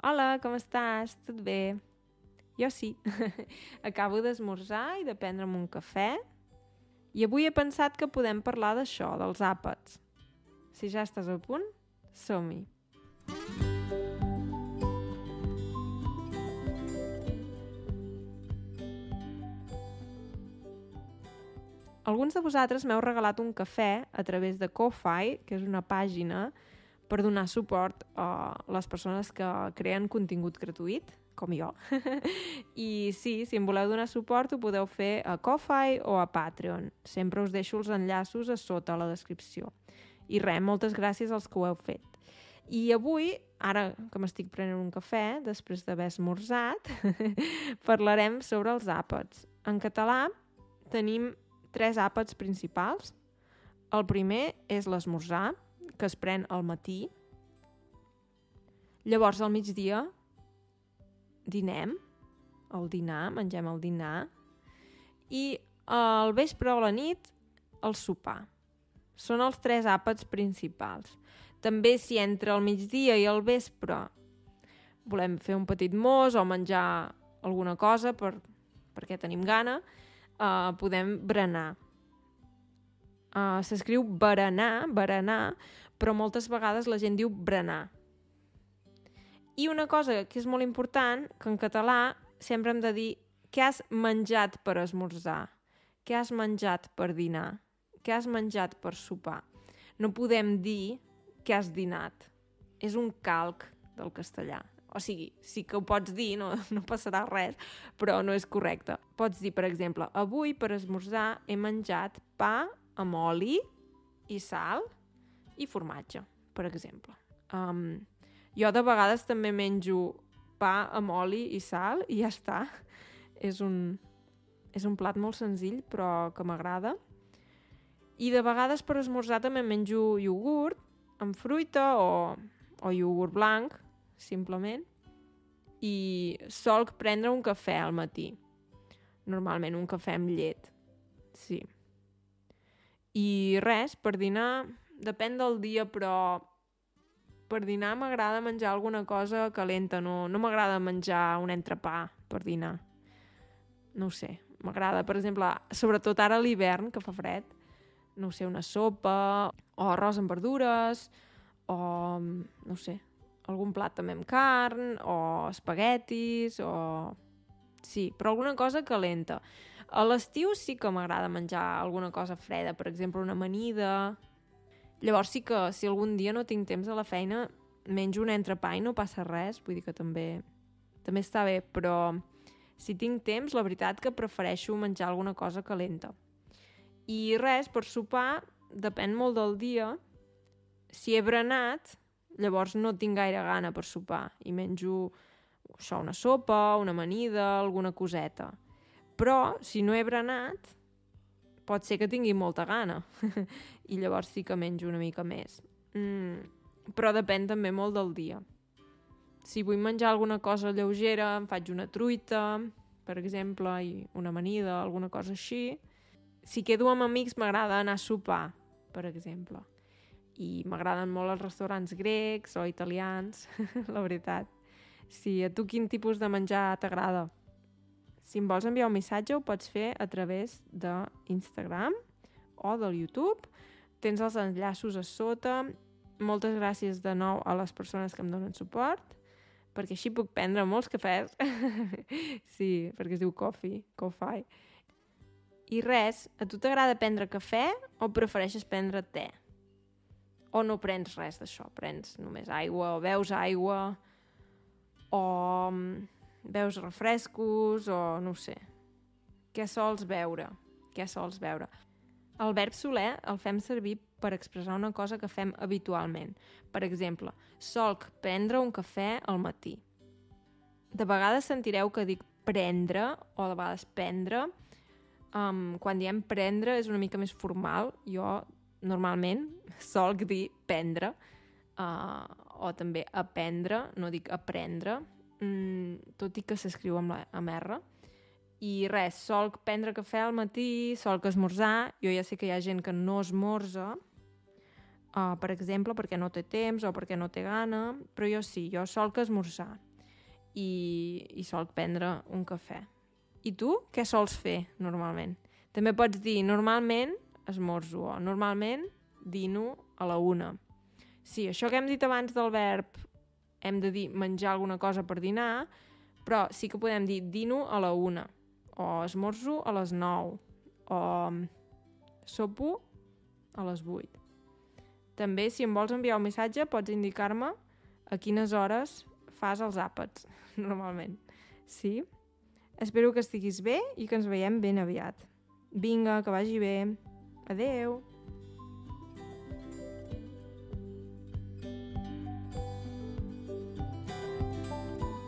Hola, com estàs? Tot bé? Jo sí. Acabo d'esmorzar i de prendre'm un cafè i avui he pensat que podem parlar d'això, dels àpats. Si ja estàs a punt, som-hi. Alguns de vosaltres m'heu regalat un cafè a través de Ko-Fi, que és una pàgina per donar suport a les persones que creen contingut gratuït, com jo. I sí, si em voleu donar suport ho podeu fer a Ko-Fi o a Patreon. Sempre us deixo els enllaços a sota a la descripció. I res, moltes gràcies als que ho heu fet. I avui, ara que m'estic prenent un cafè, després d'haver esmorzat, parlarem sobre els àpats. En català tenim tres àpats principals. El primer és l'esmorzar, que es pren al matí. Llavors, al migdia, dinem, el dinar, mengem el dinar. I al vespre o la nit, el sopar. Són els tres àpats principals. També si entre el migdia i el vespre volem fer un petit mos o menjar alguna cosa per, perquè tenim gana, uh, podem berenar. Uh, S'escriu berenar, berenar, però moltes vegades la gent diu berenar. I una cosa que és molt important, que en català sempre hem de dir què has menjat per esmorzar, què has menjat per dinar, què has menjat per sopar. No podem dir què has dinat. És un calc del castellà. O sigui, sí que ho pots dir, no, no passarà res, però no és correcte. Pots dir, per exemple, avui per esmorzar he menjat pa amb oli i sal i formatge, per exemple. Um, jo de vegades també menjo pa amb oli i sal i ja està. És un, és un plat molt senzill, però que m'agrada. I de vegades per esmorzar també menjo iogurt amb fruita o, o iogurt blanc, simplement, i solc prendre un cafè al matí. Normalment un cafè amb llet. Sí. I res, per dinar, depèn del dia, però per dinar m'agrada menjar alguna cosa calenta, no, no m'agrada menjar un entrepà per dinar. No ho sé, m'agrada, per exemple, sobretot ara a l'hivern, que fa fred, no sé, una sopa, o arròs amb verdures, o, no sé, algun plat també amb carn, o espaguetis, o... Sí, però alguna cosa calenta. A l'estiu sí que m'agrada menjar alguna cosa freda, per exemple, una amanida... Llavors sí que, si algun dia no tinc temps a la feina, menjo un entrepà i no passa res, vull dir que també, també està bé, però si tinc temps, la veritat que prefereixo menjar alguna cosa calenta. I res, per sopar, depèn molt del dia. Si he berenat, llavors no tinc gaire gana per sopar i menjo això, una sopa, una amanida, alguna coseta. Però, si no he berenat, pot ser que tingui molta gana i llavors sí que menjo una mica més. Mm, però depèn també molt del dia. Si vull menjar alguna cosa lleugera, em faig una truita, per exemple, i una amanida, alguna cosa així. Si quedo amb amics m'agrada anar a sopar, per exemple. I m'agraden molt els restaurants grecs o italians, la veritat. Sí, a tu quin tipus de menjar t'agrada? Si em vols enviar un missatge ho pots fer a través d'Instagram o del YouTube. Tens els enllaços a sota. Moltes gràcies de nou a les persones que em donen suport, perquè així puc prendre molts cafès. sí, perquè es diu coffee, coffee. I res, a tu t'agrada prendre cafè o prefereixes prendre te? O no prens res d'això? Prens només aigua o veus aigua o veus refrescos o no sé. Què sols veure? Què sols veure? El verb soler el fem servir per expressar una cosa que fem habitualment. Per exemple, solc prendre un cafè al matí. De vegades sentireu que dic prendre o de vegades prendre. Um, quan diem prendre és una mica més formal. Jo normalment solc dir prendre uh, o també aprendre, no dic aprendre, mm, tot i que s'escriu amb, la, amb R. I res, sol prendre cafè al matí, sol que esmorzar. Jo ja sé que hi ha gent que no esmorza, uh, per exemple, perquè no té temps o perquè no té gana, però jo sí, jo sol que esmorzar. i, i sol prendre un cafè. I tu, què sols fer normalment? També pots dir normalment esmorzo o normalment dino a la una. Sí, això que hem dit abans del verb hem de dir menjar alguna cosa per dinar, però sí que podem dir dino a la una, o esmorzo a les nou, o sopo a les vuit. També, si em vols enviar un missatge, pots indicar-me a quines hores fas els àpats, normalment. Sí? Espero que estiguis bé i que ens veiem ben aviat. Vinga, que vagi bé. Adeu!